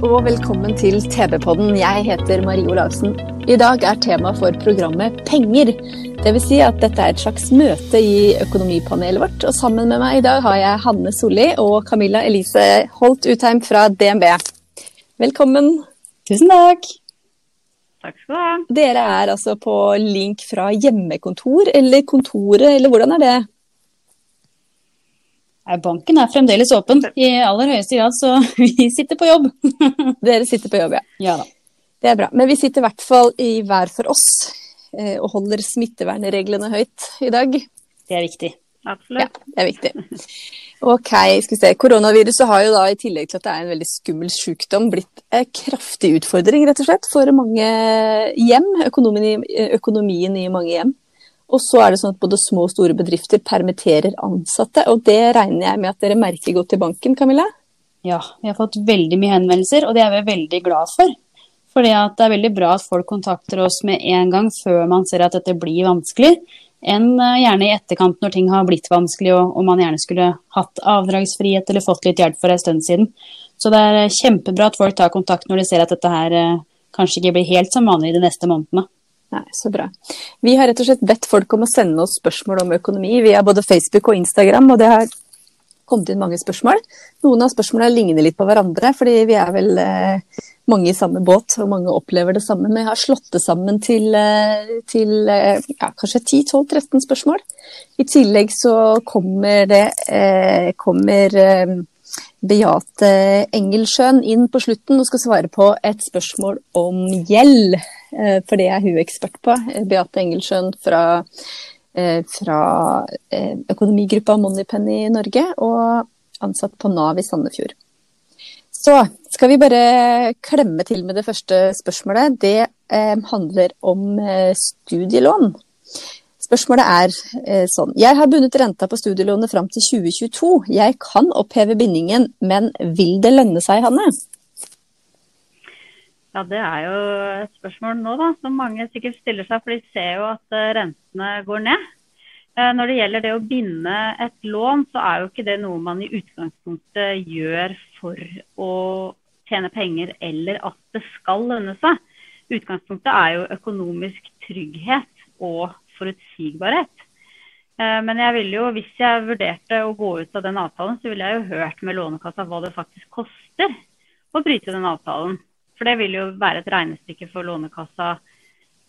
Og velkommen til TV-podden. Jeg heter Marie Olavsen. I dag er tema for programmet penger. Det vil si at dette er et slags møte i økonomipanelet vårt. Og sammen med meg i dag har jeg Hanne Solli og Camilla Elise Holt Utheim fra DNB. Velkommen. Tusen takk. Takk skal du ha. Dere er altså på link fra hjemmekontor eller kontoret, eller hvordan er det? Nei, Banken er fremdeles åpen i aller høyeste grad, så vi sitter på jobb. Dere sitter på jobb, ja. Ja da. Det er bra. Men vi sitter i hvert fall i hver for oss eh, og holder smittevernreglene høyt i dag. Det er viktig. Absolutt. Ja, det er viktig. Ok, skal vi se. Koronaviruset har jo da, i tillegg til at det er en veldig skummel sykdom, blitt en kraftig utfordring rett og slett for mange hjem. Økonomien i, økonomien i mange hjem. Og så er det sånn at både små og store bedrifter permitterer ansatte. Og det regner jeg med at dere merker godt i banken, Camilla? Ja, vi har fått veldig mye henvendelser, og det er vi veldig glad for. Fordi det er veldig bra at folk kontakter oss med en gang før man ser at dette blir vanskelig, enn eh, gjerne i etterkant når ting har blitt vanskelig og, og man gjerne skulle hatt avdragsfrihet eller fått litt hjelp for en stund siden. Så det er eh, kjempebra at folk tar kontakt når de ser at dette her eh, kanskje ikke blir helt som vanlig de neste månedene. Nei, så bra. Vi har rett og slett bedt folk om å sende oss spørsmål om økonomi via både Facebook og Instagram, og det har kommet inn mange spørsmål. Noen av spørsmålene ligner litt på hverandre, fordi vi er vel eh, mange i samme båt, og mange opplever det samme. Men jeg har slått det sammen til, eh, til eh, ja, kanskje 10-12-13 spørsmål. I tillegg så kommer det eh, kommer eh, Beate Engelsjøen inn på slutten og skal svare på et spørsmål om gjeld. Eh, For det er hun ekspert på. Eh, Beate Engelsjøen fra, eh, fra økonomigruppa Moneypenny i Norge og ansatt på Nav i Sandefjord. Så skal vi bare klemme til med det første spørsmålet. Det handler om studielån. Spørsmålet er eh, sånn. Jeg har bundet renta på studielånet fram til 2022. Jeg kan oppheve bindingen, men vil det lønne seg, Hanne? Ja, det er jo et spørsmål nå, da, som mange sikkert stiller seg. For de ser jo at eh, rentene går ned. Eh, Når det gjelder det å binde et lån, så er jo ikke det noe man i utgangspunktet gjør for å tjene penger eller at det skal lønne seg. Utgangspunktet er jo økonomisk trygghet og forutsigbarhet. Eh, Men jeg ville jo, hvis jeg vurderte å gå ut av den avtalen, så ville jeg jo hørt med Lånekassa hva det faktisk koster å bryte den avtalen. For det vil jo være et regnestykke for Lånekassa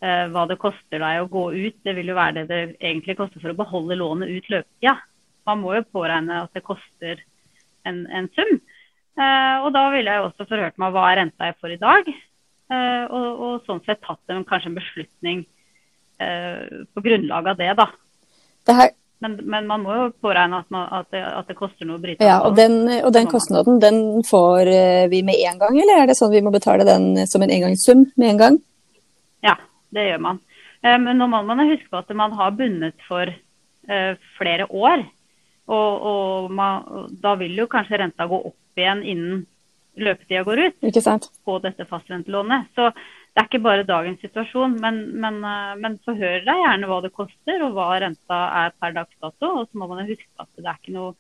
eh, hva det koster deg å gå ut. Det vil jo være det det egentlig koster for å beholde lånet ut løpetida. Man må jo påregne at det koster en, en sum. Eh, og da ville jeg også forhørt meg hva er renta jeg får i dag. Og, og sånn sett tatt en, kanskje en beslutning på grunnlag av det, da. Det her, Men, men man må jo påregne at, man, at, det, at det koster noe å bryte ja, og den, og den kostnaden, den får eh, vi med en gang, eller er det sånn vi må betale den som en engangssum med en gang? Ja, det gjør man. Eh, Men nå må man huske på at man har bundet for eh, flere år. Og, og man, da vil jo kanskje renta gå opp igjen innen løpetida går ut på dette fastrentelånet. Så det er ikke bare dagens situasjon. Men, men, eh, men forhør deg gjerne hva det koster, og hva renta er per dags dato. Og så må man huske at det er ikke noe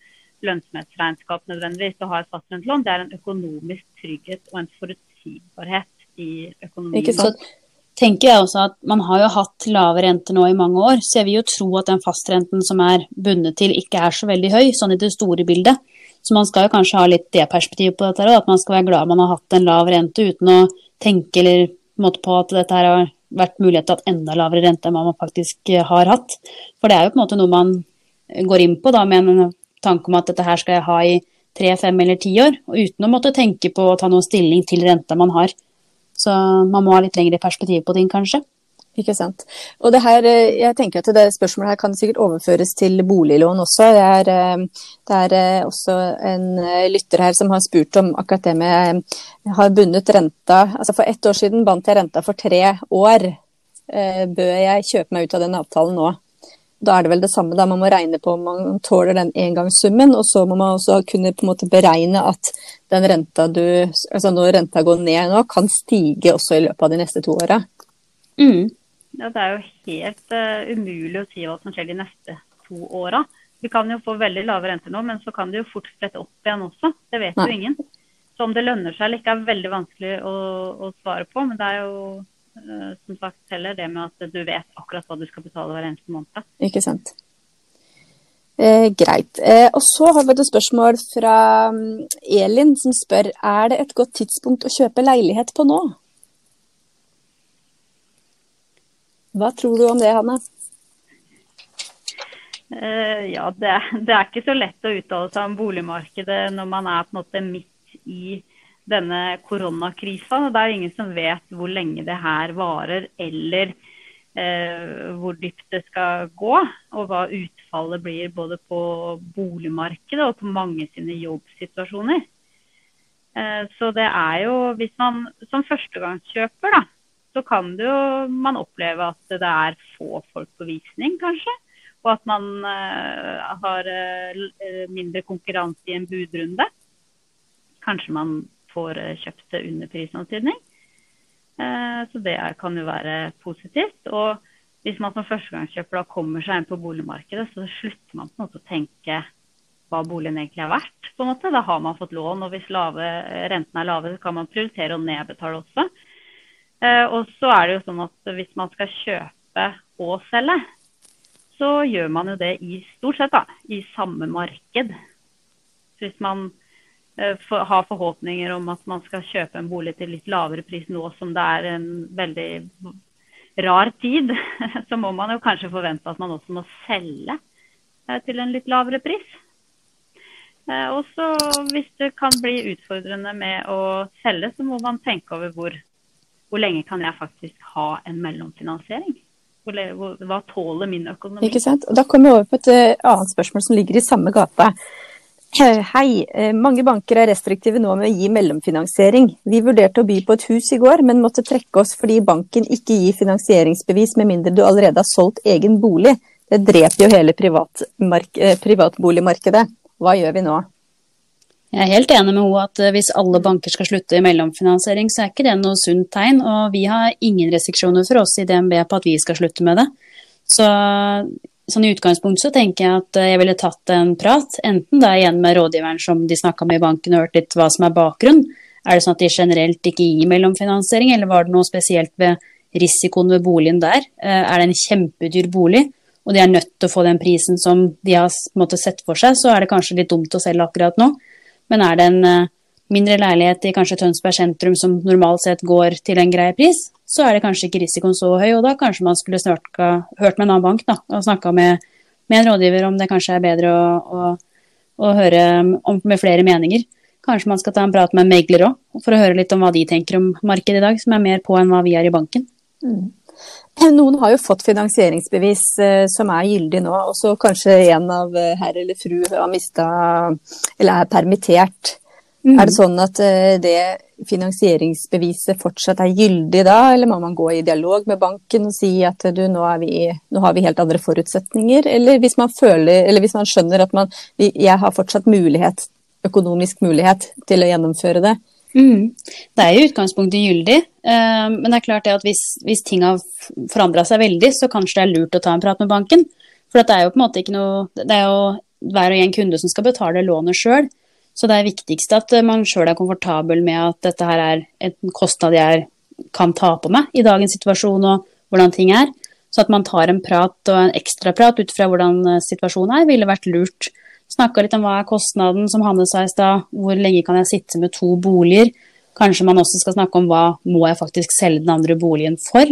lønnsomhetsregnskap nødvendigvis å ha et fastrentelån. Det er en økonomisk trygghet og en forutsigbarhet i økonomien. Ikke sant? Tenker jeg også at man har jo hatt lave renter nå i mange år, så jeg vil jo tro at den fastrenten som er bundet til, ikke er så veldig høy, sånn i det store bildet. Så man skal jo kanskje ha litt det perspektivet på dette, òg, at man skal være glad man har hatt en lav rente uten å tenke eller på, at dette her har vært mulighet til at enda lavere rente enn man faktisk eh, har hatt. For det er jo på en måte noe man går inn på da, med en tanke om at dette her skal jeg ha i tre, fem eller ti år, og uten å måtte tenke på å ta noen stilling til renta man har. Så man må ha litt lengre perspektiv på ting, kanskje. Ikke sant. Og det her, eh, jeg tenker at det spørsmålet her kan sikkert overføres til boliglån også. Det er, eh, det er eh, også en lytter her som har spurt om akkurat det med har bundet renta. Altså for ett år siden bandt jeg renta for tre år. Bør jeg kjøpe meg ut av den avtalen nå? Da er det vel det samme, da. Man må regne på om man tåler den engangssummen. Og så må man også kunne på en måte beregne at den renta du Altså når renta går ned nå, kan stige også i løpet av de neste to åra. Mm. Ja, det er jo helt uh, umulig å si hva som skjer de neste to åra. Vi kan jo få veldig lave renter nå, men så kan det jo fort sprette opp igjen også. Det vet jo ingen. Så om det lønner seg eller ikke er veldig vanskelig å, å svare på. Men det er jo uh, som sagt heller det med at du vet akkurat hva du skal betale hver eneste måned. Ikke sant. Eh, greit. Eh, og så har vi et spørsmål fra um, Elin som spør er det et godt tidspunkt å kjøpe leilighet på nå? Hva tror du om det, Hanne? Uh, ja, det, det, er ikke så lett å uttale seg om boligmarkedet når man er på en måte midt i denne koronakrisa. Det er ingen som vet hvor lenge det her varer, eller uh, hvor dypt det skal gå. Og hva utfallet blir både på boligmarkedet og på mange sine jobbsituasjoner. Uh, så det er jo, hvis man som førstegangskjøper, da, så kan jo man oppleve at det er få folk på visning, kanskje. Og at man uh, har uh, mindre konkurranse i en budrunde. Kanskje man får uh, kjøpt det under prisantydning. så det kan jo være positivt. Og hvis man som førstegangskjøper da kommer seg inn på boligmarkedet, så slutter man på en måte å tenke hva boligen egentlig er verdt. på en måte. Da har man fått lån, og hvis lave, rentene er lave, så kan man prioritere å nedbetale også. Eh, og så er det jo sånn at hvis man skal kjøpe og selge, så gjør man jo det i stort sett da, i samme marked. Hvis man for, har forhåpninger om at man skal kjøpe en bolig til litt lavere pris nå som det er en veldig rar tid, så må man jo kanskje forvente at man også må selge uh, til en litt lavere pris. Og så hvis det kan bli utfordrende med å selge, så må man tenke over hvor hvor lenge kan jeg faktisk ha en mellomfinansiering? Hva tåler min økonomi? Ikke sant? Og da kommer vi over på et eh, annet spørsmål som ligger i samme gata. Hei, eh, mange banker er restriktive nå med å gi mellomfinansiering. Vi vurderte å by på et hus i går, men måtte trekke oss fordi banken ikke gir finansieringsbevis med mindre du allerede har solgt egen bolig. Det dreper jo hele eh, privatboligmarkedet. Hva gjør vi nå? Jeg er helt enig med henne at eh, hvis alle banker skal slutte i mellomfinansiering, så er ikke det noe sunt tegn. Og vi har ingen restriksjoner for oss i DNB på at vi skal slutte med det. Så sånn i utgangspunktet så tenker jeg at eh, jeg ville tatt en prat, enten da igjen med rådgiveren som de snakka med i banken og hørt litt hva som er bakgrunnen. Er det sånn at de generelt ikke gir mellomfinansiering, eller var det noe spesielt ved risikoen ved boligen der? Eh, er det en kjempedyr bolig, og de er nødt til å få den prisen som de har sett for seg, så er det kanskje litt dumt å selge akkurat nå. Men er det en eh, mindre leilighet i kanskje Tønsberg sentrum som normalt sett går til en grei pris, så er det kanskje ikke risikoen så høy, og da kanskje man skulle snakka, hørt med en annen bank da, og snakka med, med, en rådgiver om det kanskje er bedre å, å, å høre om, med flere meninger. Kanskje man skal ta en prat med en megler òg, for å høre litt om hva de tenker om markedet i dag, som er mer på enn hva vi er i banken. Mm. Noen har jo fått finansieringsbevis eh, som er gyldig nå, og så kanskje en av eh, herr eller fru har mista eller er permittert. Mm. Er det sånn at eh, det finansieringsbeviset fortsatt er gyldig da, eller må man gå i dialog med banken og si at du, nå, vi, nå har vi helt andre forutsetninger? Eller hvis man, føler, eller hvis man skjønner at man, jeg har fortsatt mulighet, økonomisk mulighet til å gjennomføre det, Mm. Det er i utgangspunktet gyldig, uh, men det er klart det at hvis, hvis ting har forandra seg veldig, så kanskje det er lurt å ta en prat med banken. For det er jo på en måte ikke noe Det er jo hver og en kunde som skal betale lånet sjøl. Så det er viktigst at man sjøl er komfortabel med at dette her er en kostnad jeg kan ta på meg i dagens situasjon og hvordan ting er. Så at man tar en prat og en ekstra prat ut fra hvordan eh, situasjonen er, ville vært lurt. Snakka litt om hva er kostnaden, som Hanne sa i stad. Hvor lenge kan jeg sitte med to boliger? Kanskje man også skal snakke om hva må jeg faktisk selge den andre boligen for?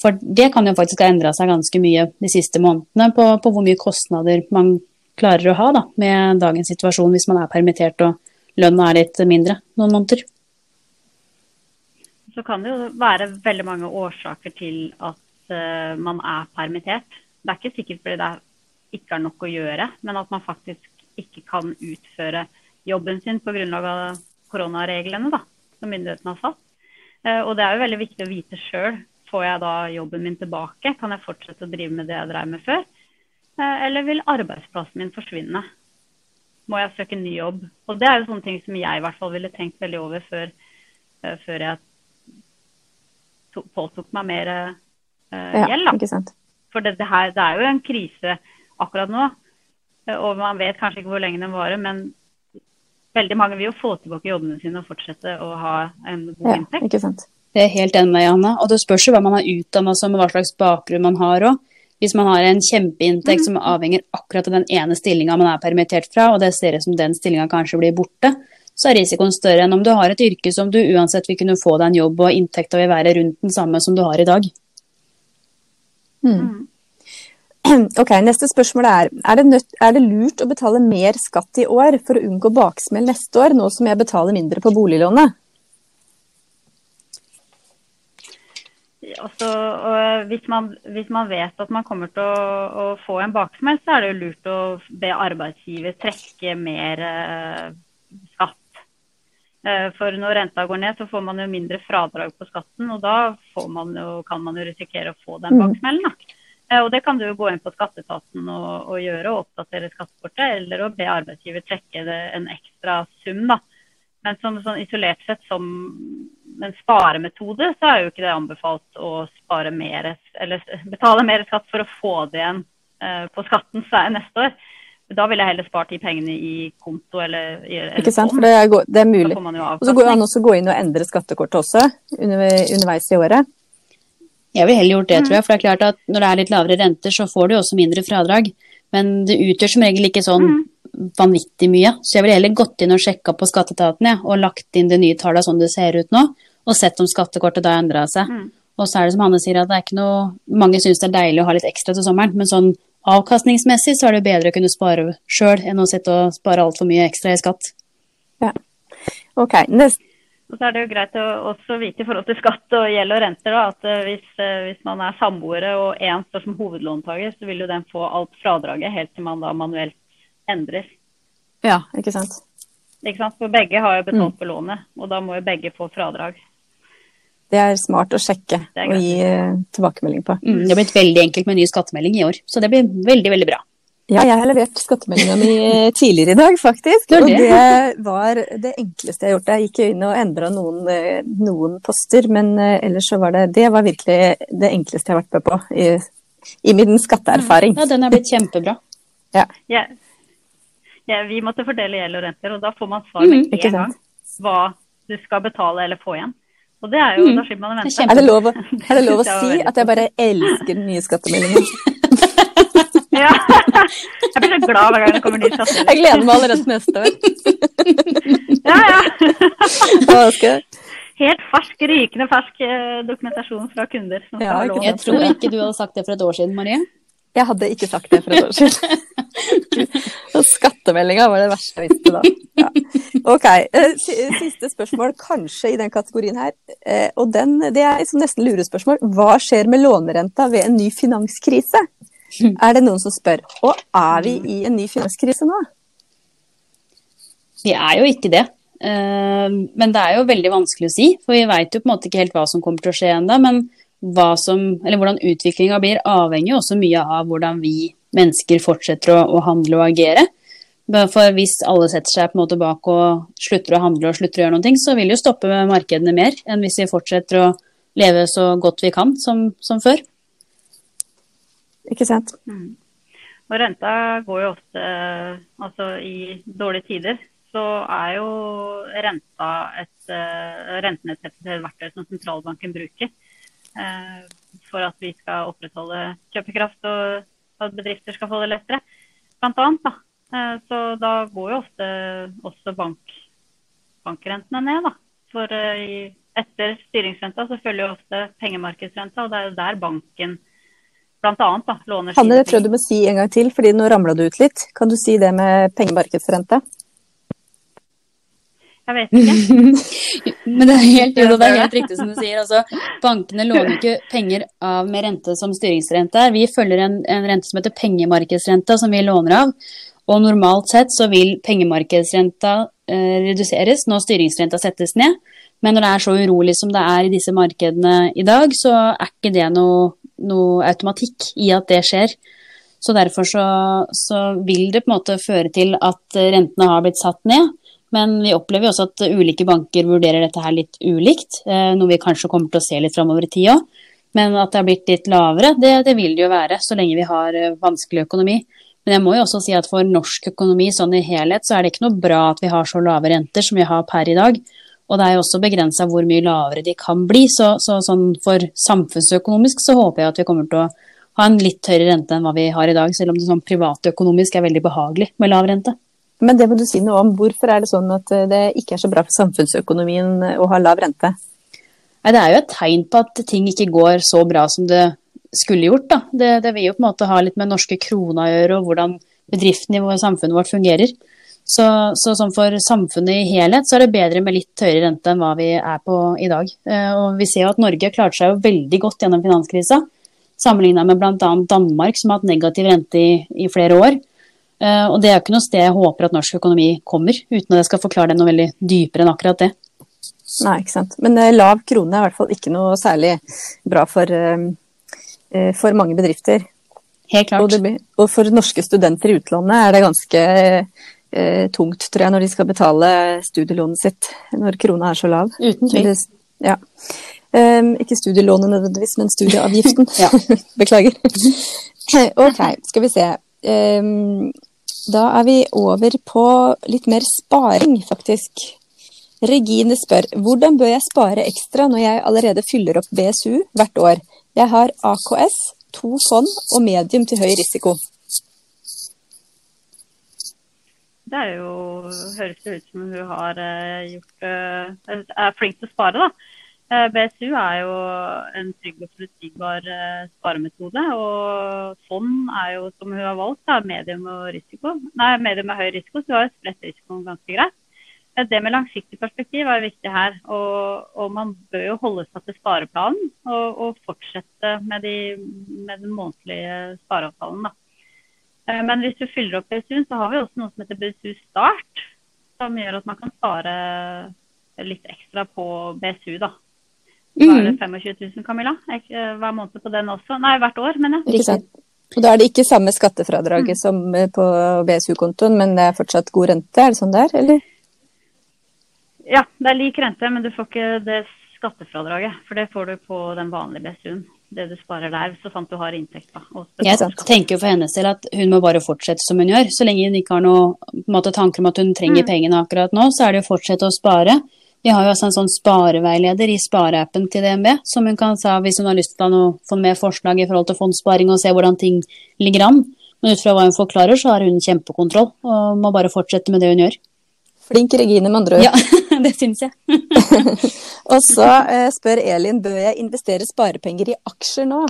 For det kan jo faktisk ha endra seg ganske mye de siste månedene på, på, hvor mye kostnader man klarer å ha da, med dagens situasjon hvis man er permittert og lønna er litt mindre noen måneder. Så kan det jo være veldig mange årsaker til at uh, man er permittert. Det er ikke sikkert fordi det ikke har nok å gjøre, men at man faktisk ikke kan utføre jobben sin på grunnlag av koronareglene da, som myndighetene har satt. Uh, og det er jo veldig viktig å vite sjøl. Får jeg da jobben min tilbake? Kan jeg fortsette å drive med det jeg drev med før? Uh, eller vil arbeidsplassen min forsvinne? Må jeg søke ny jobb? Og det er jo sånne ting som jeg i hvert fall ville tenkt veldig over før, før jeg påtok meg mer gjeld. Sant? For det, det, her, det, er jo en krise akkurat nå. Eh, og man vet kanskje ikke hvor lenge den varer, men veldig mange vil jo få tilbake jobbene sine og fortsette å ha en god ja, inntekt. Ikke sant? Det er helt enig med Janne. Og det spørs jo hva man har utdanna som, og hva slags bakgrunn man har òg. Hvis man har en kjempeinntekt mm. som avhenger akkurat av den ene stillinga man er permittert fra, og det ser ut som den stillinga kanskje blir borte, så er risikoen større enn om du har et yrke som du uansett vil kunne få deg en jobb, og inntekta vil være rundt den samme som du har i dag. Mm. Ok, Neste spørsmål er er det, nødt, er det lurt å betale mer skatt i år for å unngå baksmell neste år, nå som jeg betaler mindre på boliglånet? Altså, hvis, man, hvis, man, vet at man kommer til å, å, få en baksmell, så er det jo lurt å be arbeidsgiver trekke mer eh, skatt. Eh, for når renta går ned, så får man jo mindre fradrag på skatten, og da man jo, kan man jo risikere å få den mm. baksmellen. Da. Og det kan du gå inn på skatteetaten og, og, gjøre, og oppdatere skattekortet, eller å be arbeidsgiver trekke det, en ekstra sum. da. Men som sånn isolert sett som en sparemetode, så er jo ikke det anbefalt å spare mer, eller betale mer skatt for å få det igjen eh, på skatten neste år. Da ville jeg heller spart de pengene i konto eller, eller Ikke sant, for det er, det er mulig. Og så går det an å gå inn og endre skattekortet også under, underveis i året. Jeg ville heller gjort det, tror jeg. For det er klart at når det er litt lavere renter, så får du også mindre fradrag. Men det utgjør som regel ikke sånn mm. vanvittig mye. Så jeg ville heller gått inn og sjekka på skatteetaten ja, og lagt inn det nye tallet sånn det ser ut nå, og sett om skattekortet da endra seg. Mm. Og så er det som Hanne sier, at det er ikke noe Mange syns det er deilig å ha litt ekstra til sommeren, men sånn avkastningsmessig så er det bedre å kunne spare sjøl enn å sitte og spare altfor mye ekstra i skatt. Ja. Ok, neste og så er det jo greit å også vite i forhold til skatt og gjeld og renter da, at eh, hvis, eh, hvis, man er samboere og én står som hovedlåntaker, så vil jo den få alt fradraget helt til man da manuelt endrer. Ja, ikke sant. Ikke sant? For begge har jo betalt mm. på lånet, og da må jo begge få fradrag. Det er smart å sjekke og gi uh, tilbakemelding på. Mm, det har blitt veldig enkelt med ny skattemelding i år, så det blir veldig, veldig bra. Ja, jeg har levert skattemeldinga mi tidligere i dag, faktisk. Det. Og det var det enkleste jeg har gjort. Jeg gikk inn og endra noen, eh, noen, poster, men eh, ellers så var det Det var virkelig det enkleste jeg har vært med på i, i min skatteerfaring. Ja, den er blitt kjempebra. Ja. ja. ja vi måtte fordele gjeld og renter, og da får man svar med mm, en gang hva du skal betale eller få igjen. Og det er jo, mm. da slipper man å vente. Er det lov, er det lov å si at jeg bare elsker den nye skattemeldingen? Ja. Jeg blir så glad hver gang det kommer ny skattemelding. Jeg gleder meg allerede til neste år. Ja, ja. Helt fersk, rykende fersk eh, dokumentasjon fra kunder. Ja, jeg tror ikke du hadde sagt det for et år siden, Marie. Jeg hadde ikke sagt det for et år siden. Skattemeldinga var det verste jeg visste da. Ja. Ok, eh, Siste spørsmål, kanskje i den kategorien her. Eh, og den, Det er liksom nesten lurespørsmål. Hva skjer med lånerenta ved en ny finanskrise? er det noen som spør. Og er vi i en ny finanskrise nå? Vi er jo ikke det. Eh, men det er jo veldig vanskelig å si, for vi veit jo på en måte ikke helt hva som kommer til å skje ennå. Men som, hvordan utviklinga blir, avhenger jo også mye av hvordan vi mennesker fortsetter å, å, handle og agere. For hvis alle setter seg på en måte bak og slutter å handle og slutter å gjøre noe, så vil jo stoppe markedene mer enn hvis vi fortsetter å leve så godt vi kan som, som før. Ikke sant? Mm. Og renta går jo ofte Altså i dårlige tider så er jo renta et uh, rentenedsettelse et verktøy som sentralbanken bruker uh, for at vi skal opprettholde kjøpekraft og at bedrifter skal få det lettere, blant annet. Da. Så da går jo ofte også bank, bankrentene ned, da. For etter styringsrenta så følger jo ofte pengemarkedsrenta, og det er jo der banken blant annet da, låner Hanne, det tror jeg du må si en gang til, fordi nå ramla du ut litt. Kan du si det med pengemarkedsrente? Jeg vet ikke. Men det er helt, jo, det er helt riktig som du sier. Altså, bankene låner ikke penger av med rente som styringsrente. Vi følger en, en rente som heter pengemarkedsrente, som vi låner av. Og normalt sett så vil pengemarkedsrenta eh, reduseres når styringsrenta settes ned. Men når det er så urolig som det er i disse markedene i dag, så er ikke det noe, noe automatikk i at det skjer. Så derfor så, så, vil det på en måte føre til at rentene har blitt satt ned. Men vi opplever også at ulike banker vurderer dette her litt ulikt, eh, noe vi kanskje kommer til å se litt framover i tid òg. Men at det har blitt litt lavere, det, det, vil det jo være så lenge vi har eh, vanskelig økonomi. Men jeg må jo også si at for norsk økonomi sånn i helhet, så er det ikke noe bra at vi har så lave renter som vi har per i dag. Og det er jo også begrensa hvor mye lavere de kan bli. Så, så sånn for samfunnsøkonomisk så håper jeg at vi kommer til å ha en litt høyere rente enn hva vi har i dag, selv om det sånn privatøkonomisk er veldig behagelig med lav rente. Men det må du si noe om. Hvorfor er det sånn at eh, det ikke er så bra for samfunnsøkonomien eh, å ha lav rente? Nei, Det er jo et tegn på at ting ikke går så bra som det skulle gjort. Da. Det, det vil jo på en måte ha litt med norske krona å gjøre, og hvordan bedriftene i samfunnet vårt fungerer. Så, så sånn for samfunnet i helhet så er det bedre med litt høyere rente enn hva vi er på i dag. Eh, og vi ser jo at Norge klarte seg jo veldig godt gjennom finanskrisa sammenligna med bl.a. Danmark, som har hatt negativ rente i, i, flere år. Uh, og det er jo ikke noe sted jeg håper at norsk økonomi kommer, uten at jeg skal forklare det noe veldig dypere enn akkurat det. Nei, ikke sant. Men uh, lav krone er i hvert fall ikke noe særlig bra for, for mange bedrifter. Helt klart. Og, det, og, for norske studenter i utlandet er det ganske tungt, tror jeg, når de skal betale studielånet sitt når krona er så lav. Uten tvil. Ja. Um, ikke studielånet nødvendigvis, men studieavgiften. Beklager. ok, skal vi se. Um, da er vi over på litt mer sparing, faktisk. Regine spør hvordan bør jeg spare ekstra når jeg allerede fyller opp BSU hvert år? Jeg har AKS, to fond og medium til høy risiko. Det er jo, høres ut som hun har uh, gjort, uh, er flink til å spare, da. Eh, BSU er jo en trygg og forutsigbar eh, sparemetode. Og fond er jo, som hun har valgt, da, medium. Nei, medium med høy risiko, så hun har spredt risikoen ganske greit. Eh, det med langsiktig perspektiv er viktig her. Og, og man bør jo holde seg til spareplanen og, og fortsette med, de, med, den månedlige spareavtalen. Da. Men hvis du fyller opp BSU-en, så har vi også noe som heter BSU Start. Som gjør at man kan spare litt ekstra på BSU. da. Bare det 25 mm. 000, Camilla? Eh, hver måned på den også? Nei, hvert år, mener jeg. Ikke sant. Og da er det ikke samme skattefradraget mm. som eh, på BSU-kontoen, men det er fortsatt god rente, er det sånn der, eller? Ja, det er lik rente, men du får ikke det skattefradraget. For det får du på den vanlige BSU-en. Det du sparer der, så sant du har inntekt. da. Jeg tenker jo for hennes del at hun må bare fortsette som hun gjør. Så lenge hun ikke har noen måte, tanker om at hun trenger mm. pengene akkurat nå, så er det å fortsette å spare. Vi har jo også en sånn spareveileder i spareappen til DNB, som hun kan sa hvis hun har lyst til å få med forslag i forhold til fondssparing og se hvordan ting ligger an. Men ut fra hva hun forklarer, så har hun kjempekontroll og må bare fortsette med det hun gjør. Flink Regine, med andre ord. Ja, det syns jeg. og så eh, spør Elin bør jeg investere sparepenger i aksjer nå.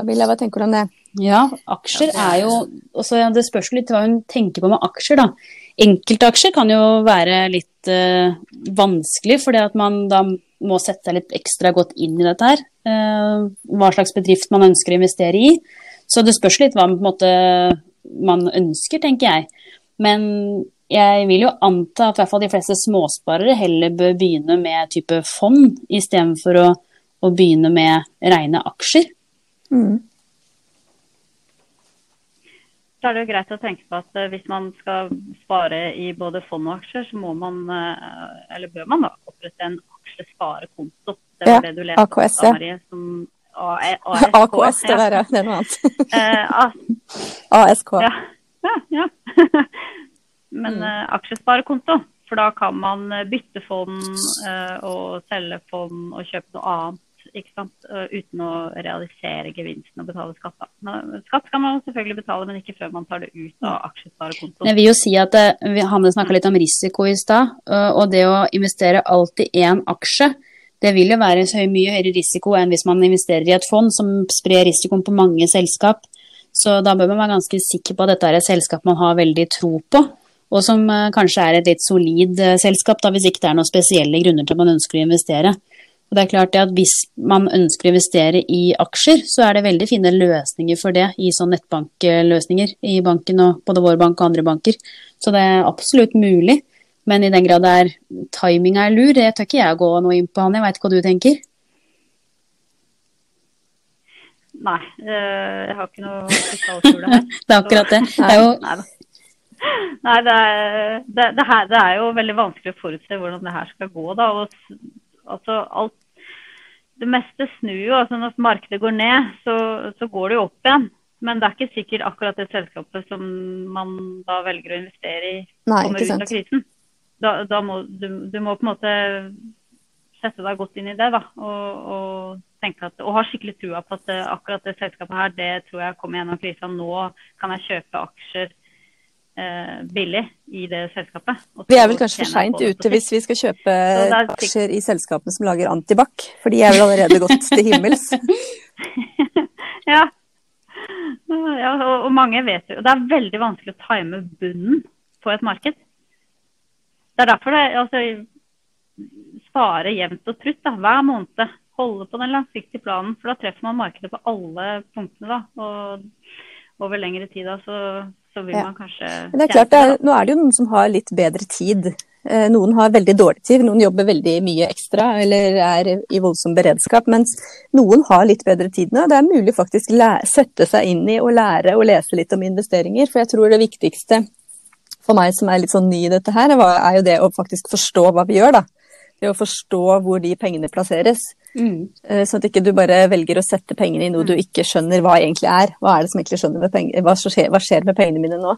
Camilla, hva tenker du om det? Ja, aksjer er jo også, Det spørs litt hva hun tenker på med aksjer, da. Enkeltaksjer kan jo være litt eh, vanskelig, fordi at man da må sette seg litt ekstra godt inn i dette her. Eh, hva slags bedrift man ønsker å investere i. Så det spørs litt hva måte, man ønsker, tenker jeg. Men jeg vil jo anta at i hvert fall de fleste småsparere heller bør begynne med type fond, istedenfor å, å begynne med rene aksjer. Mm Da er det jo greit å tenke på at eh, hvis man skal spare i både fond og aksjer, så må man, eh, eller bør man da, opprette en aksjesparekonto. Det var ja, det du leste AKS, ja. Marie, som ASK, AKS, det der, ja. Det er noe annet. eh, ASK. Ja. ja, ja. Men mm. eh, aksjesparekonto, for da kan man bytte fond eh, og selge fond og kjøpe noe annet uten å realisere gevinsten og betale skatt. Skatt skal man selvfølgelig betale, men ikke før man tar det ut av aksjesparekontoen. Jeg vil jo si at eh, Hanne snakka litt om risiko i stad, og det å investere alltid én aksje det vil jo være så mye høyere risiko enn hvis man investerer i et fond som sprer risikoen på mange selskap. Så da bør man være ganske sikker på at dette er et selskap man har veldig tro på. Og som eh, kanskje er et litt solid eh, selskap, da, hvis ikke det er noen spesielle grunner til at man ønsker å investere. Og det er klart at Hvis man ønsker å investere i aksjer, så er det veldig fine løsninger for det i sånn nettbankløsninger i banken og både vår bank og andre banker. Så det er absolutt mulig. Men i den grad det er timinga er lur, det tør ikke jeg gå noe inn på, han. Jeg veit ikke hva du tenker? Nei, eh, jeg har ikke noe krystallkule her. det er akkurat det. det er jo... Nei, det er, det, det, her, det er, jo veldig vanskelig å forutse hvordan det her skal gå. da, og altså alt, Det meste snur jo. altså Når markedet går ned, så, så, går det jo opp igjen. Men det er ikke sikkert akkurat det selskapet som man da velger å investere i, Nei, kommer ut av krisen. Da, da må, du, du, må på en måte sette deg godt inn i det da, og, og tenke at, og ha skikkelig trua på at akkurat det selskapet her, det tror jeg kommer gjennom krisa. Nå kan jeg kjøpe aksjer billig i det selskapet. Vi er vel kanskje for seint ute hvis vi skal kjøpe aksjer i selskapene som lager antibac, for de er vel allerede gått til himmels? ja. ja og, og, mange vet jo Det er veldig vanskelig å time bunnen på et marked. Det er derfor det altså, Spare jevnt og trutt da, hver måned holde på den langsiktige planen, for da treffer man markedet på alle punktene. da, og over lengre tid da, så, så vil ja. man kanskje Men det er klart, det er, Nå er det jo noen som har litt bedre tid. Eh, noen har veldig dårlig tid, noen jobber veldig mye ekstra eller er i voldsom beredskap. Mens noen har litt bedre tid nå. Det er mulig faktisk å sette seg inn i og lære å lese litt om investeringer. For jeg tror det viktigste for meg som er litt sånn ny i dette her, er jo det å faktisk forstå hva vi gjør. da. Det å forstå hvor de pengene plasseres. Mm. Eh, sånn at ikke du bare velger å sette pengene i noe du ikke skjønner hva egentlig er. Hva er det som egentlig skjønner med penger? Hva skjer, hva skjer med pengene mine nå?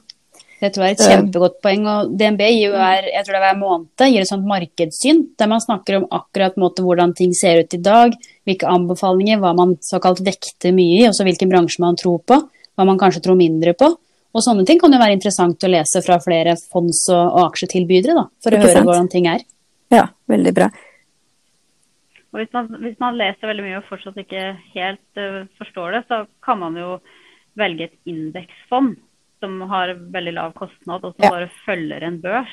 Det tror jeg er et kjempegodt poeng. og DNB gir jo hver, jeg tror det er hver måned gir et sånt markedssyn, der man snakker om akkurat måte, hvordan ting ser ut i dag, hvilke anbefalinger, hva man såkalt vekter mye i, også hvilken bransje man tror på, hva man kanskje tror mindre på. Og sånne ting kan jo være interessant å lese fra flere fonds- og, og aksjetilbydere, da, for å høre sant? hvordan ting er. Ja, veldig bra. Og hvis man, hvis man, leser veldig mye og fortsatt ikke helt uh, forstår det, så kan man jo velge et indeksfond som har veldig lav kostnad, og som ja. bare følger en børs.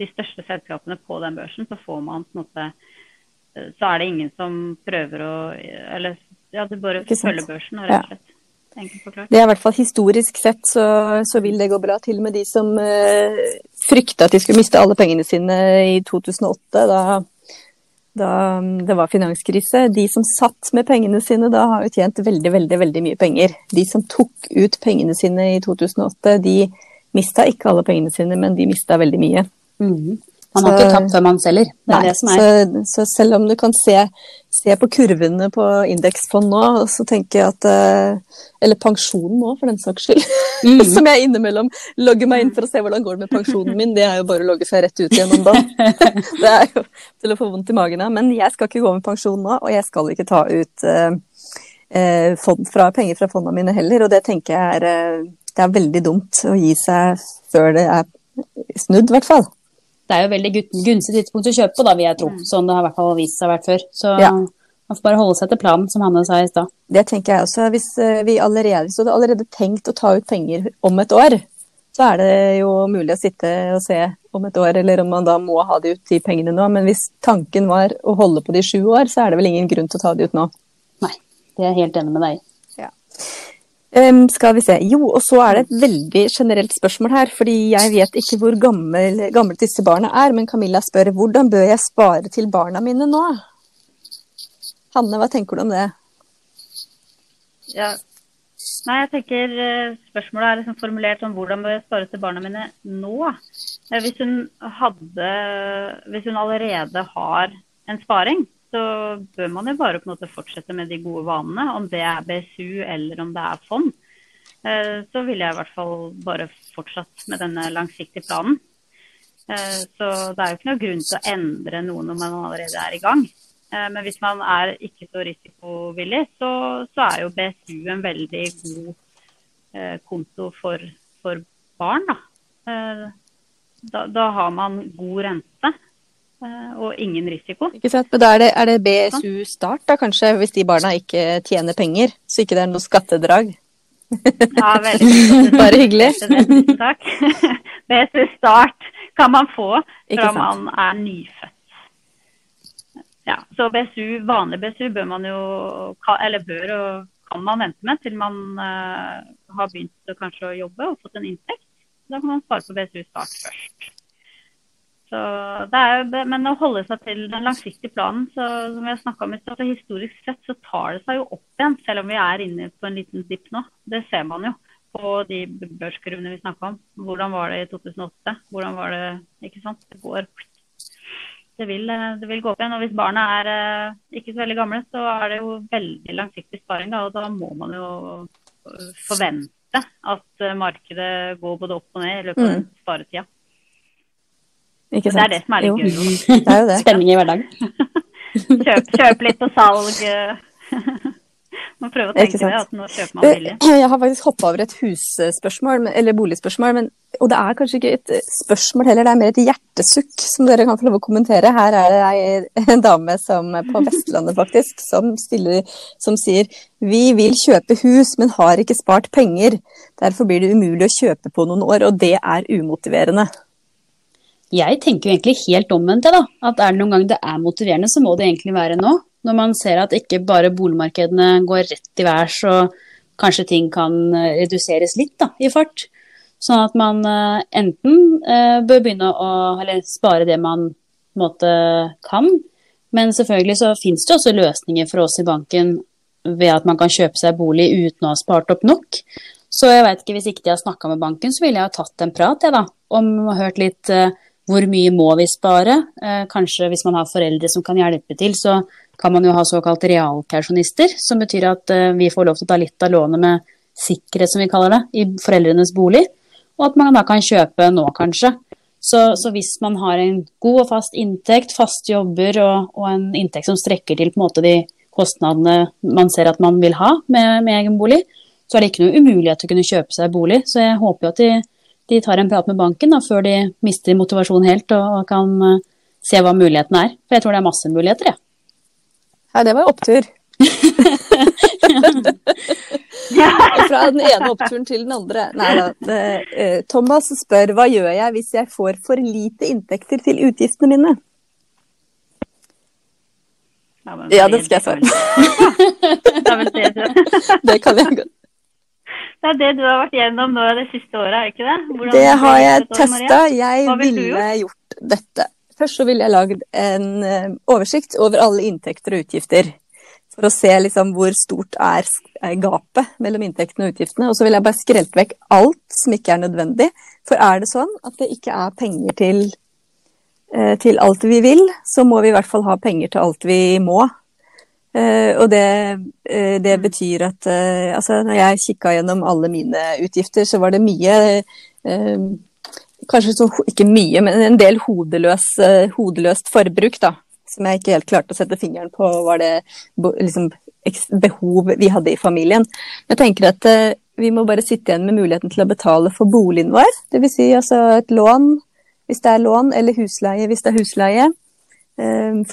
De største selskapene på den børsen, så får man på en måte uh, Så er det ingen som prøver å Eller ja, du bare følger børsen, rett og slett. Ja. Det er i hvert fall historisk sett så, så, vil det gå bra. Til og med de som uh, frykta at de skulle miste alle pengene sine i 2008. Da da um, det var finanskrise. De som satt med pengene sine da, har jo tjent veldig, veldig, veldig mye penger. De som tok ut pengene sine i 2008, de mista ikke alle pengene sine, men de mista veldig mye. Mm. Man har så, ikke tapt før man selger. Det er nei, det som er. Så, så, selv om du kan se, se på kurvene på indeksfond nå, så tenker jeg at uh, Eller pensjonen nå, for den saks skyld. Mm. som jeg innimellom logger meg inn for å se hvordan går det med pensjonen min. Det er jo bare å logge seg rett ut igjen om dagen. det er jo til å få vondt i magen av. Men jeg skal ikke gå med pensjon nå, og jeg skal ikke ta ut eh, fond fra, penger fra fondene mine heller. Og det tenker jeg er, det er veldig dumt å gi seg før det er snudd, i hvert fall det er jo veldig gunstig tidspunkt å kjøpe på, da, vil jeg tro. Mm. Sånn det har i hvert fall vist seg vært før. Så ja. man får bare holde seg til planen, som Hanne sa i stad. Det tenker jeg også. Hvis eh, vi allerede, hvis du hadde allerede tenkt å ta ut penger om et år, så er det jo mulig å sitte og se om et år, eller om man da må ha de ut de pengene nå. Men hvis tanken var å holde på de sju år, så er det vel ingen grunn til å ta de ut nå. Nei, det er jeg helt enig med deg i. Ja. Um, skal vi se. Jo, og så er det et veldig generelt spørsmål her. Fordi jeg vet ikke hvor gammel, gammelt disse barna er, men Camilla spør hvordan bør jeg spare til barna mine nå? Hanne, hva tenker du om det? Ja. Nei, jeg tenker eh, Spørsmålet er liksom formulert som hvordan bør jeg spare til barna mine nå? Hvis hun, hadde, hvis hun allerede har en sparing, så bør man jo bare på en måte fortsette med de gode vanene. Om det er BSU eller om det er fond, eh, så ville jeg i hvert fall bare fortsatt med denne langsiktige planen. Eh, så det er jo ikke noe grunn til å endre noe når man allerede er i gang. Eh, men hvis man er ikke så risikovillig, så, så er jo BSU en veldig god konto for, for barn. Da. Da, da har man god rente. Eh, og ingen risiko. Ikke sant, men da er det, er det BSU start, da kanskje, hvis de barna ikke tjener penger, så ikke det er noe skattedrag? Ja, veldig. Bare hyggelig. Takk. BSU Start kan man få fra man er nyfødt. Ja, så BSU, vanlig BSU bør man jo, eller bør og kan man vente med til man uh, har begynt å kanskje å jobbe og fått en inntekt. Da kan man spare på BSU Start først. Så det er, men å holde seg til den langsiktige planen, så, som vi har snakket om i stad, historisk sett så tar det seg jo opp igjen, selv om vi er inne på en liten dipp nå. Det ser man jo på de børskurvene vi snakka om. Hvordan var det i 2008? Hvordan var det Ikke sant? Det går det vil, det vil gå opp igjen. Og hvis barna er eh, ikke så veldig gamle, så er det jo veldig langsiktig sparing. Da, og da må man jo eh, forvente at eh, markedet går både opp og ned i løpet av Mm. sparetida. Ikke Det er det som er litt gøy. Det er jo det. Spenning i hverdagen. Kjøp, kjøp litt på salg. eh. Må prøve å tenke det, at nå kjøper man billig. Jeg har faktisk hoppa over et husspørsmål, eller boligspørsmål. Men, og det er kanskje ikke et spørsmål heller, det er mer et hjertesukk som dere kan få lov å kommentere. Her er det ei- en dame som, på Vestlandet faktisk, som, stiller, som sier vi vil kjøpe hus, men har ikke spart penger. Derfor blir det umulig å kjøpe på noen år, og det er umotiverende. Jeg tenker jo egentlig helt omvendt, jeg, da. At er det noen gang det er motiverende, så må det egentlig være nå. Når man ser at ikke bare boligmarkedene går rett i værs, og kanskje ting kan eh, reduseres litt da, i fart. Sånn at man eh, enten eh, bør begynne å eller spare det man måtte kan, men selvfølgelig så finnes det også løsninger for oss i banken ved at man kan kjøpe seg bolig uten å ha spart opp nok. Så jeg vet ikke, hvis ikke de har snakka med banken, så ville jeg ha tatt en prat, jeg da. Om hørt litt hvor mye må vi spare. Eh, kanskje hvis man har foreldre som kan hjelpe til, så kan man jo ha såkalt realkausjonister, som betyr at eh, vi får lov til å ta litt av lånet med sikkerhet, som vi kaller det, i foreldrenes bolig. Og at man da kan kjøpe nå, kanskje. Så, så hvis man har en god og fast inntekt, faste jobber og, og en inntekt som strekker til på en måte de kostnadene man ser at man vil ha med, med egen bolig, så er det ikke noe umulighet til å kunne kjøpe seg bolig. Så jeg håper jo at de, de tar en prat med banken da, før de mister motivasjonen helt og, og kan uh, se hva mulighetene er. For jeg tror det er masse muligheter, jeg. Nei, det var opptur. Fra den ene oppturen til den andre. Nei da. eh, Thomas spør hva gjør jeg hvis jeg får for lite inntekter til utgiftene mine? Ja, det skal jeg svare. Det er vel det du Det kan jeg godt. Det er det du har vært gjennom nå det siste året, er det ikke det? Hvordan Det har jeg testa. Jeg ville gjort dette. Først så ville jeg lagd en eh, oversikt over alle inntekter og utgifter. For å se liksom hvor stort er, er gapet mellom inntektene og utgiftene. Og så ville jeg bare skrelt vekk alt som ikke er nødvendig. For er det sånn at det ikke er penger til, eh, til alt vi vil, så må vi i hvert fall ha penger til alt vi må. Eh, og det, eh, det betyr at eh, altså når jeg kikka gjennom alle mine utgifter, så var det mye Kanskje så, ikke mye, men en del hodeløs, hodeløst forbruk, da. Som jeg ikke helt klarte å sette fingeren på var det liksom, behov vi hadde i familien. Jeg tenker at vi må bare sitte igjen med muligheten til å betale for boligen vår. Dvs. Si, altså et lån hvis det er lån, eller husleie hvis det er husleie.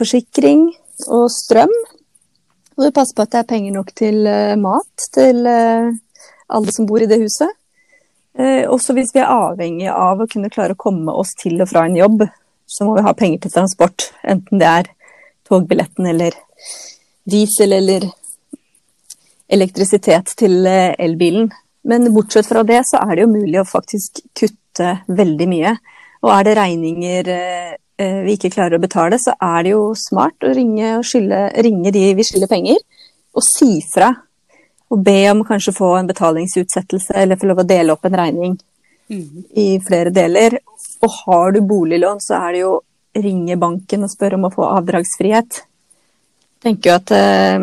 Forsikring og strøm. Og du passer på at det er penger nok til eh, mat til eh, alle som bor i det huset. Eh, også hvis vi er avhengig av å kunne klare å komme oss til og fra en jobb, så må vi ha penger til transport. Enten det er togbilletten eller diesel eller elektrisitet til elbilen. Men bortsett fra det, så er det jo mulig å faktisk kutte veldig mye. Og er det regninger vi ikke klarer å betale, så er det jo smart å ringe, og skylde, ringe de vi skylder penger, og si fra. Og be om kanskje få en betalingsutsettelse, eller få lov å dele opp en regning i flere deler. Og har du boliglån, så er det jo ringe banken og spørre om å få avdragsfrihet. Jeg tenker jo at eh,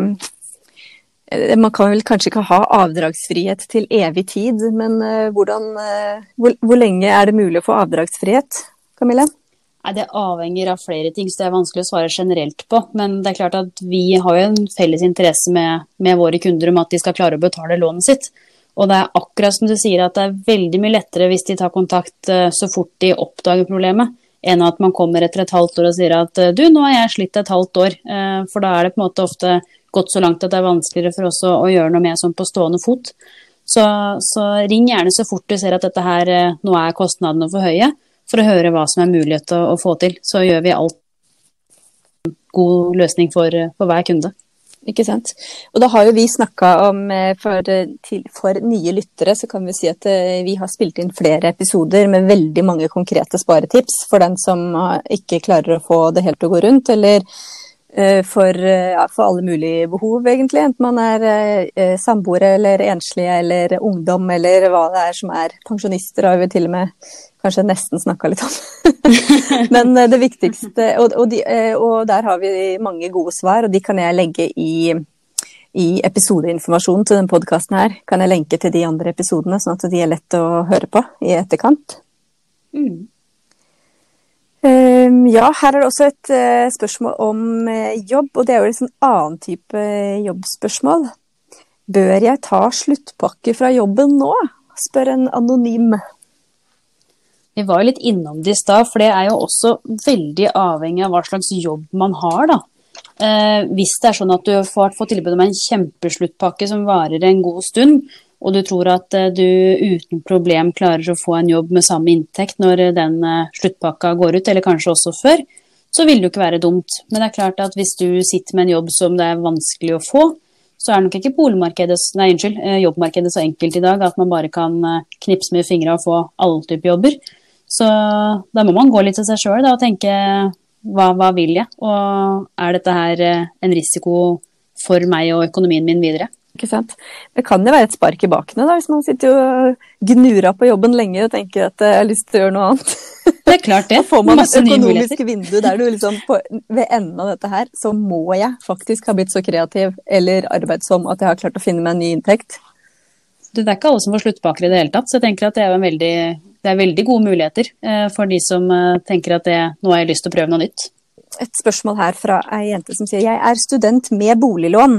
man kan vel kanskje ikke ha avdragsfrihet til evig tid, men eh, hvordan, eh, hvor, hvor lenge er det mulig å få avdragsfrihet, Camille? Nei, Det avhenger av flere ting, så det er vanskelig å svare generelt på. Men det er klart at vi har jo en felles interesse med, med våre kunder om at de skal klare å betale lånet sitt. Og det er akkurat som du sier at det er veldig mye lettere hvis de tar kontakt eh, så fort de oppdager problemet, enn at man kommer etter et halvt år og sier at eh, du, nå har jeg slitt et halvt år. Eh, For da er det på en måte ofte gått så langt at det er vanskeligere for oss å, å gjøre noe med sånn på stående fot. Så, så, ring gjerne så fort du ser at dette her, nå er kostnadene for høye, for å høre hva som er mulighet å, å få til. Så gjør vi alt god løsning for, for hver kunde. Ikke sant. Og da har jo vi snakka om eh, for, til, for, nye lyttere, så kan vi si at eh, vi har spilt inn flere episoder med veldig mange konkrete sparetips for den som ikke klarer å få det helt til å gå rundt, eller eh, for, ja, for alle mulige behov, egentlig. Enten man er samboere eller enslige eller ungdom eller hva det er som er. Pensjonister har vi til og med kanskje nesten snakka litt om. Men eh, det viktigste og, og, de, eh, og, der har vi mange gode svar, og de kan jeg legge i, i episodeinformasjonen til denne podkasten her. Kan jeg lenke til de andre episodene, sånn at de er lett å høre på i etterkant. Mm. Um, ja, her er det også et uh, spørsmål om uh, jobb, og det er jo en sånn annen type jobbspørsmål. Bør jeg ta sluttpakke fra jobben nå? spør en anonym. Vi var jo litt innom det i stad, for det er jo også veldig avhengig av hva slags jobb man har, da. Eh, hvis det er sånn at du får fått tilbud om en kjempesluttpakke som varer en god stund, og du tror at eh, du uten problem klarer å få en jobb med samme inntekt når den eh, sluttpakka går ut, eller kanskje også før, så vil det jo ikke være dumt. Men det er klart at hvis du sitter med en jobb som det er vanskelig å få, så er nok ikke nei, unnskyld, eh, jobbmarkedet så enkelt i dag at man bare kan eh, knipse med fingra og få alle typer jobber. Så da må man gå litt til seg sjøl og tenke hva, hva, vil jeg, og er dette her eh, en risiko for meg og økonomien min videre? Ikke sant. Det kan jo være et spark i bakene da, hvis man sitter og gnurer på jobben lenge og tenker at jeg har lyst til å gjøre noe annet. Det er klart det. Da får man et økonomisk vindu der du liksom på, ved enden av dette her, så må jeg faktisk ha blitt så kreativ eller arbeidsom at jeg har klart å finne meg en ny inntekt. Det er ikke alle som får sluttpakker i det hele tatt, så jeg tenker at det er en veldig det er veldig gode muligheter eh, for de som eh, tenker at det, nå har jeg lyst til å prøve noe nytt. Et spørsmål her fra ei jente som sier jeg er student med boliglån.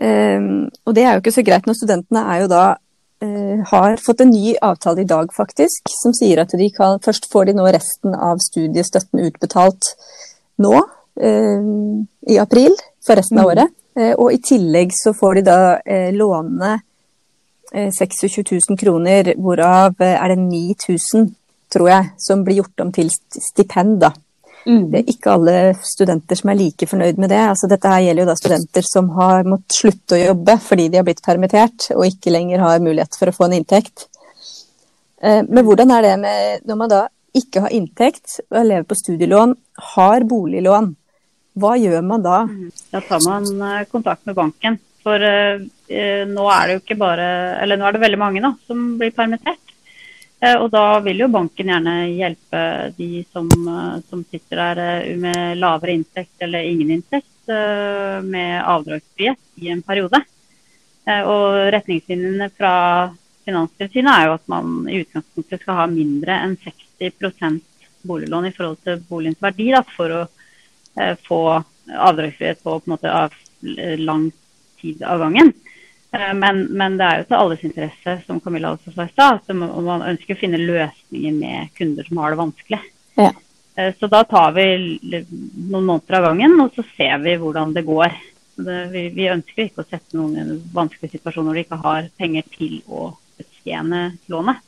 Um, og det er jo ikke så greit når studentene er jo da uh, har fått en ny avtale i dag, faktisk, som sier at de kan Først får de nå resten av studiestøtten utbetalt nå, uh, i april, for resten av mm. året. Uh, og i tillegg så får de da låne 26 eh, 000 kroner, hvorav eh, er det 9000, tror jeg, som blir gjort om til stipend. da. Mm. Det er ikke alle studenter som er like fornøyd med det. Altså, dette her gjelder jo da studenter som har måttet slutte å jobbe fordi de har blitt permittert og ikke lenger har mulighet for å få en inntekt. Eh, men hvordan er det med når man da ikke har inntekt og lever på studielån, har boliglån? Hva gjør man da? Mm. Da tar man kontakt med banken. For eh, nå er det jo ikke bare Eller nå er det veldig mange da, som blir permittert. Uh, og da vil jo banken gjerne hjelpe de som, uh, som sitter der med lavere inntekt eller ingen inntekt, med avdragsfrihet i en periode. og retningslinjene fra Finanstilsynet er jo at man i utgangspunktet skal ha mindre enn 60% boliglån i forhold til boligens verdi da, for å få avdragsfrihet på, på måte, av lang tid av gangen. Eh, men, men, det er jo til alles interesse, som Camilla også sa i stad, at man ønsker å finne løsninger med kunder som har det vanskelig. Ja. Eh, så da tar vi noen måneder av gangen, og så ser vi hvordan det går. Det, vi, vi, ønsker ikke å sette noen i en vanskelig situasjon når de ikke har penger til å betjene lånet.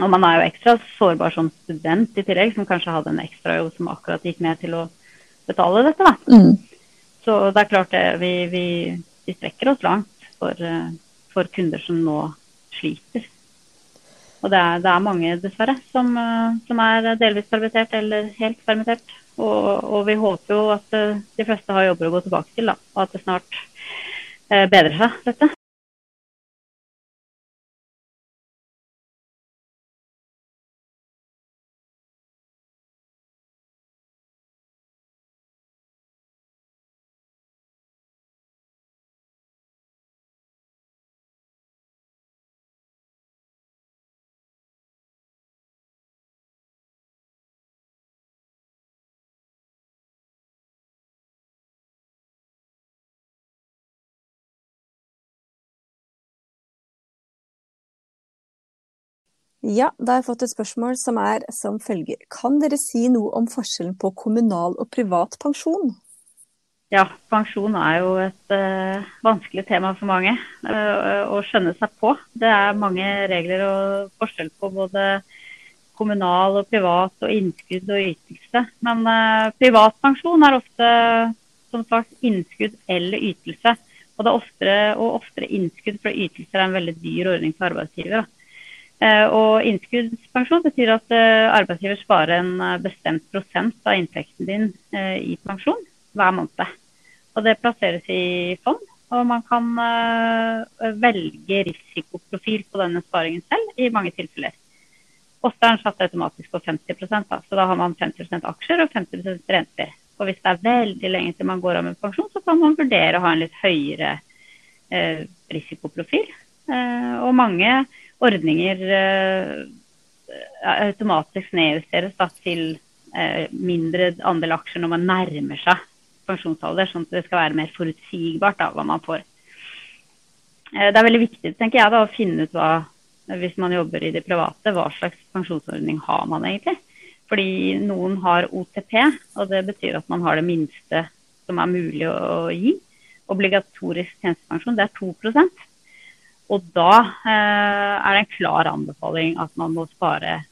Og man er jo ekstra sårbar som student i tillegg, som kanskje hadde en ekstrajobb som akkurat gikk med til å betale dette. Mm. Så det er klart det, vi, vi, vi strekker oss langt for, eh, for, kunder som nå sliter. Og det er, det er mange, dessverre, som, eh, som, er delvis permittert eller helt permittert. Og, og, vi håper jo at eh, de fleste har jobber å gå tilbake til, da, og at det snart bedrer seg, dette. Ja, da har jeg fått et spørsmål som er som følger. Kan dere si noe om forskjellen på kommunal og privat pensjon? ja, pensjon er jo et uh, vanskelig tema for mange uh, å skjønne seg på. Det er mange regler og forskjell på både kommunal og privat og innskudd og ytelse. Men uh, privatpensjon er ofte som sagt innskudd eller ytelse. Og det er oftere og oftere innskudd, for ytelser er en veldig dyr ordning for arbeidsgiver. Uh, og innskuddspensjon betyr at arbeidsgiver sparer en bestemt prosent av inntekten din i pensjon hver måned. Og det plasseres i fond. Og man kan velge risikoprofil på denne sparingen selv i mange tilfeller. Ofte er den satt automatisk på 50 da, så da har man 50% aksjer og 50% renter. Og hvis det er veldig lenge til man går av med pensjon, så kan man vurdere å ha en litt høyere risikoprofil. Og mange ordninger automatisk nedjusteres da, til mindre andel aksjer når man nærmer seg pensjonsalder, sånn at det skal være mer forutsigbart da, hva man får. Eh, det er veldig viktig tenker jeg, da, å finne ut hva, hvis man jobber i det private, hva slags pensjonsordning har man egentlig. Fordi noen har OTP, og det betyr at man har det minste som er mulig å gi. Obligatorisk tjenestepensjon, det er 2 Og da eh, er det en klar anbefaling at man må spare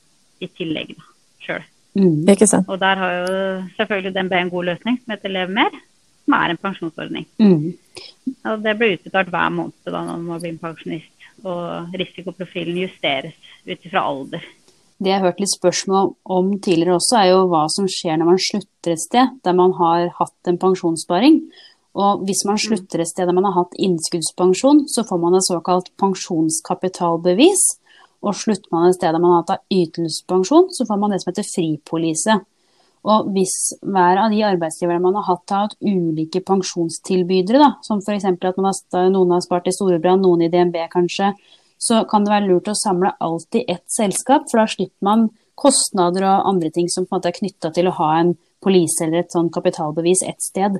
i tillegg sjøl. Mm. Og der har jo selvfølgelig DNB en god løsning som heter Lev mer, som er en pensjonsordning. Mm. Og det blir utbetalt hver måned da når man blir pensjonist. Og risikoprofilen justeres ut ifra alder. Det jeg har hørt litt spørsmål om tidligere også, er jo hva som skjer når man slutter et sted der man har hatt en pensjonssparing. Og hvis man mm. slutter et sted der man har hatt innskuddspensjon, så får man et såkalt pensjonskapitalbevis. Og slutter man et sted der man har hatt ytelsespensjon, så får man det som heter fripolise. Og hvis hver av de arbeidsgiverne man har hatt, har hatt ulike pensjonstilbydere, da, som f.eks. at har, noen har spart i Storebrand, noen i DNB kanskje, så kan det være lurt å samle alt i ett selskap, for da slipper man kostnader og andre ting som på en måte er knytta til å ha en polise eller et sånn kapitalbevis ett sted.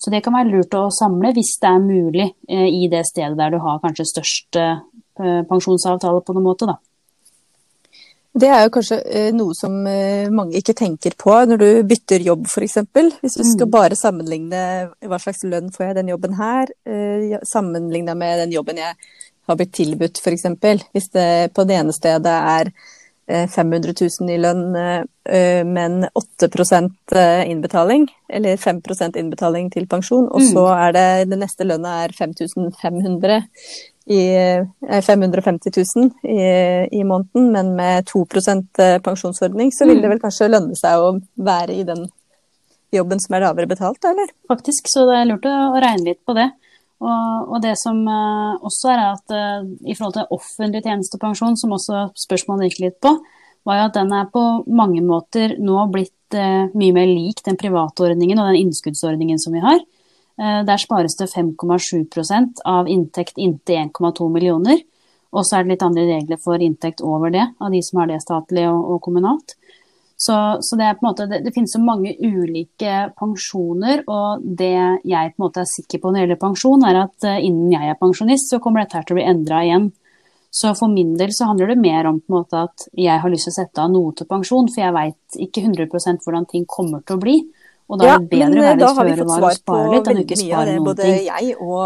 Så det kan være lurt å samle hvis det er mulig eh, i det stedet der du har kanskje størst eh, pensjonsavtale på noen måte, da. Det er jo kanskje eh, noe som mange ikke tenker på når du bytter jobb f.eks. Hvis du skal mm. bare sammenligne hva slags lønn får jeg i den jobben her, sammenligna med den jobben jeg har blitt tilbudt f.eks. Hvis det på det ene stedet er 500 000 i lønn, men 8% innbetaling, eller 5% innbetaling til pensjon, og så mm. er det det neste lønna er 5500 i 550 eh, 000 i, i måneden, men med 2 eh, pensjonsordning, så vil det mm. vel kanskje lønne seg å være i den jobben som er lavere betalt, eller? Faktisk, så det er lurt å regne litt på det. Og, og det som uh, også er at uh, i forhold til offentlig tjenestepensjon, som også spørsmålet gikk litt på, var jo at den er på mange måter nå blitt uh, mye mer lik den private ordningen og den innskuddsordningen som vi har. Eh, der spares det 5,7% av inntekt inntil 1,2 millioner. Og så er det litt andre regler for inntekt over det, av de som har det statlig og, og kommunalt. Så, så, det, på en måte, det, det, finnes så mange ulike pensjoner, og det jeg på en måte er sikker på når det gjelder pensjon, er at uh, innen jeg er pensjonist, så kommer dette her til å bli endra igjen. Så for min del så handler det mer om på en måte at jeg har lyst til å sette av noe til pensjon, for jeg veit ikke 100 hvordan ting kommer til å bli. Og da er det bedre å være litt føre var og spare litt enn ikke spare noen ting.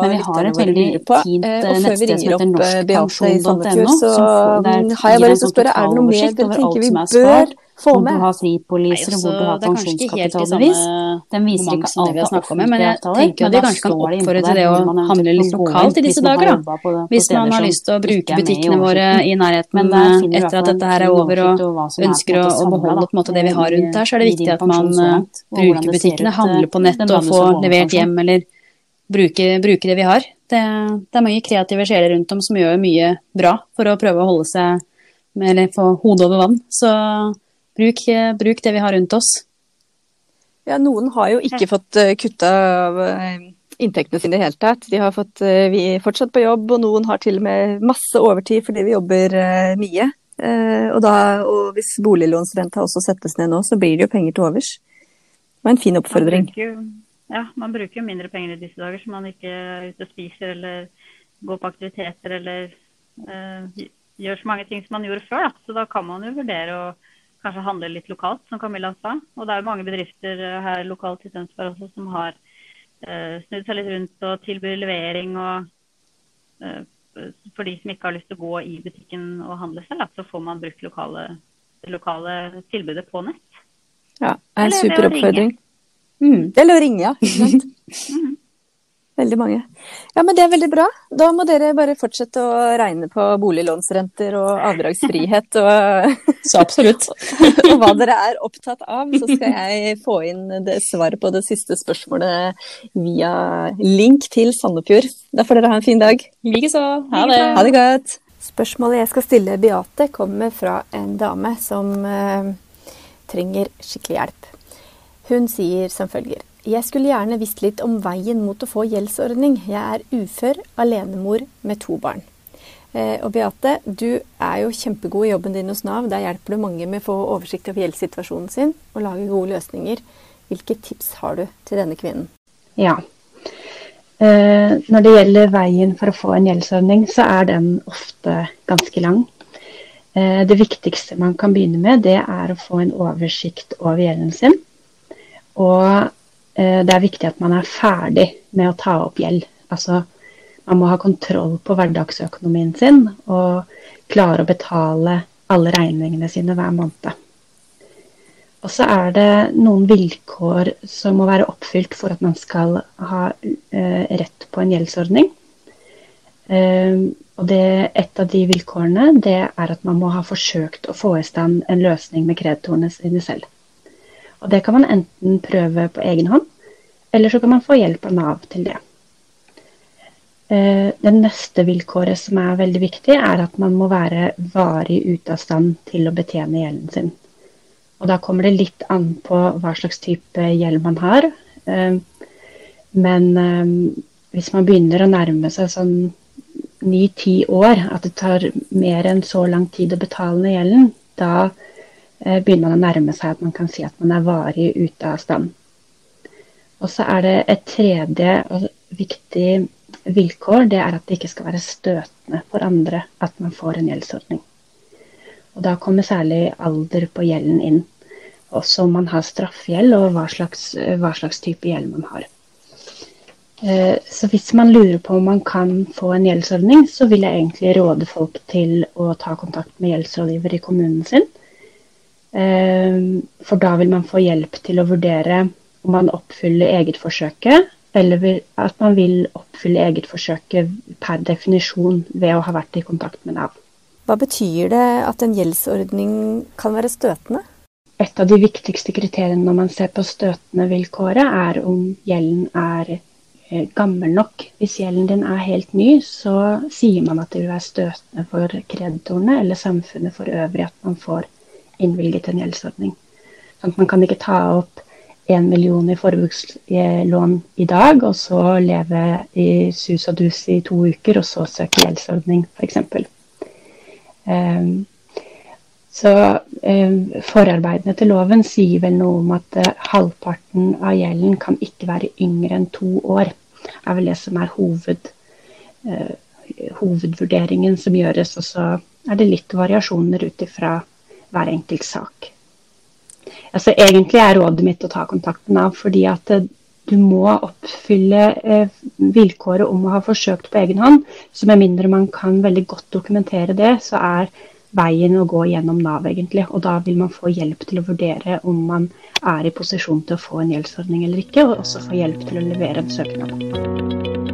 Men vi har et veldig fint eh, eh, nettsted som heter norskpensjon.no. Så har jeg bare lyst til å spørre, er det noe mer dere tenker vi bør få med? Hvor du har fripoliser, hvor du har pensjonskapitalbevis. Den viser ikke alt snakka om, men jeg tenker at vi kanskje kan oppfordre til det å handle litt lokalt i disse dager, da. Hvis man har lyst til å bruke butikkene våre i nærheten etter at dette her er over og ønsker å beholde på en måte det vi har rundt her, så er det viktig at man bruker butikkene, handler på nett og får levert hjem, eller bruke, bruke det vi har. Det, det, er mange kreative sjeler rundt om som gjør mye bra for å prøve å holde seg med, eller få hodet over vann. Så bruk, bruk, det vi har rundt oss. Ja, noen har jo ikke fått uh, kutta av uh, inntektene sine i det hele tatt. De har fått vi er fortsatt på jobb, og noen har til og med masse overtid fordi vi jobber mye. Og, da, og, hvis boliglånsrenta også settes ned nå, så blir det jo penger til overs Det var en fin oppfordring. Man bruker, ja, man bruker jo mindre penger i disse dager, så man ikke er ute og spiser eller går på aktiviteter eller uh, gjør så mange ting som man gjorde før. Da. Så da kan man jo vurdere å kanskje handle litt lokalt, som Camilla sa. Og det er jo mange bedrifter eh, her lokalt i Tønsberg også som har uh, snudd seg litt rundt og tilbyr levering. Og uh, for de som ikke har lyst til å gå i butikken og handle selv, så får man brukt lokale, lokale tilbudet på nett. Ja, det er en super oppfordring. Mm. Eller å ringe, ja. Veldig mange. Ja, men det er veldig bra. Da må dere bare fortsette å regne på boliglånsrenter og avdragsfrihet og Så absolutt. og hva dere er opptatt av. Så skal jeg få inn det svaret på det siste spørsmålet via link til Sandefjord. Da får dere ha en fin dag. Likeså. Ha det. Ha det godt. Spørsmålet jeg skal stille Beate, kommer fra en dame som uh, trenger skikkelig hjelp. Hun sier som følger. Jeg skulle gjerne visst litt om veien mot å få gjeldsordning. Jeg er ufør, alenemor med to barn. Eh, og Beate, du er jo kjempegod i jobben din hos Nav. Der hjelper du mange med å få oversikt over gjeldssituasjonen sin og lage gode løsninger. Hvilke tips har du til denne kvinnen? Ja. Eh, når det gjelder veien for å få en gjeldsordning, så er den ofte ganske lang. Eh, det viktigste man kan begynne med, det er å få en oversikt over gjelden sin. Og det er viktig at man er ferdig med å ta opp gjeld. Altså, man må ha kontroll på hverdagsøkonomien sin og klare å betale alle regningene sine hver måned. Og så er det noen vilkår som må være oppfylt for at man skal ha eh, rett på en gjeldsordning. Eh, og det, Et av de vilkårene det er at man må ha forsøkt å få i stand en løsning med kreditorene sine selv. Og Det kan man enten prøve på egen hånd, eller så kan man få hjelp av Nav til det. Eh, det neste vilkåret som er veldig viktig, er at man må være varig ute av stand til å betjene gjelden sin. Og Da kommer det litt an på hva slags type gjeld man har. Eh, men eh, hvis man begynner å nærme seg sånn ni-ti år, at det tar mer enn så lang tid å betale ned gjelden, da begynner man å nærme seg at man kan si at man er varig ute av stand. Og så er det et tredje og viktig vilkår. Det er at det ikke skal være støtende for andre at man får en gjeldsordning. Og Da kommer særlig alder på gjelden inn. Også om man har straffegjeld og hva slags, hva slags type gjeld man har. Eh, så hvis man lurer på om man kan få en gjeldsordning, så vil jeg egentlig råde folk til å ta kontakt med gjeldsrådgiver i kommunen sin. Eh, for da vil man få hjelp til å vurdere om man oppfyller eget forsøket, eller at man vil oppfylle eget forsøket per definisjon ved å ha vært i kontakt med Nav. Hva betyr det at en gjeldsordning kan være støtende? Et av de viktigste kriteriene når man ser på støtende vilkåret, er om gjelden er eh, gammel nok. Hvis gjelden din er helt ny, så sier man at det vil være støtende for kreditorene eller samfunnet for øvrig at man får innvilget en gjeldsordning. Sånn man kan ikke ta opp én million i forbrukslån i dag, og så leve i sus og dus i to uker, og så søke gjeldsordning, f.eks. Um, ehm, så um, Forarbeidene til loven sier vel noe om at uh, halvparten av gjelden kan ikke være yngre enn to år. Det er vel det som er hoved, uh, hovedvurderingen som gjøres. Og så er det litt variasjoner ut ifra hver enkelt sak. Altså, egentlig er rådet mitt å ta kontakt med Nav, fordi at eh, du må oppfylle eh, vilkåret om å ha forsøkt på egen hånd. Så med mindre man kan veldig godt dokumentere det, så er veien å gå gjennom Nav, egentlig. Og da vil man få hjelp til å vurdere om man er i posisjon til å få en gjeldsordning eller ikke, og også få hjelp til å levere en søknad.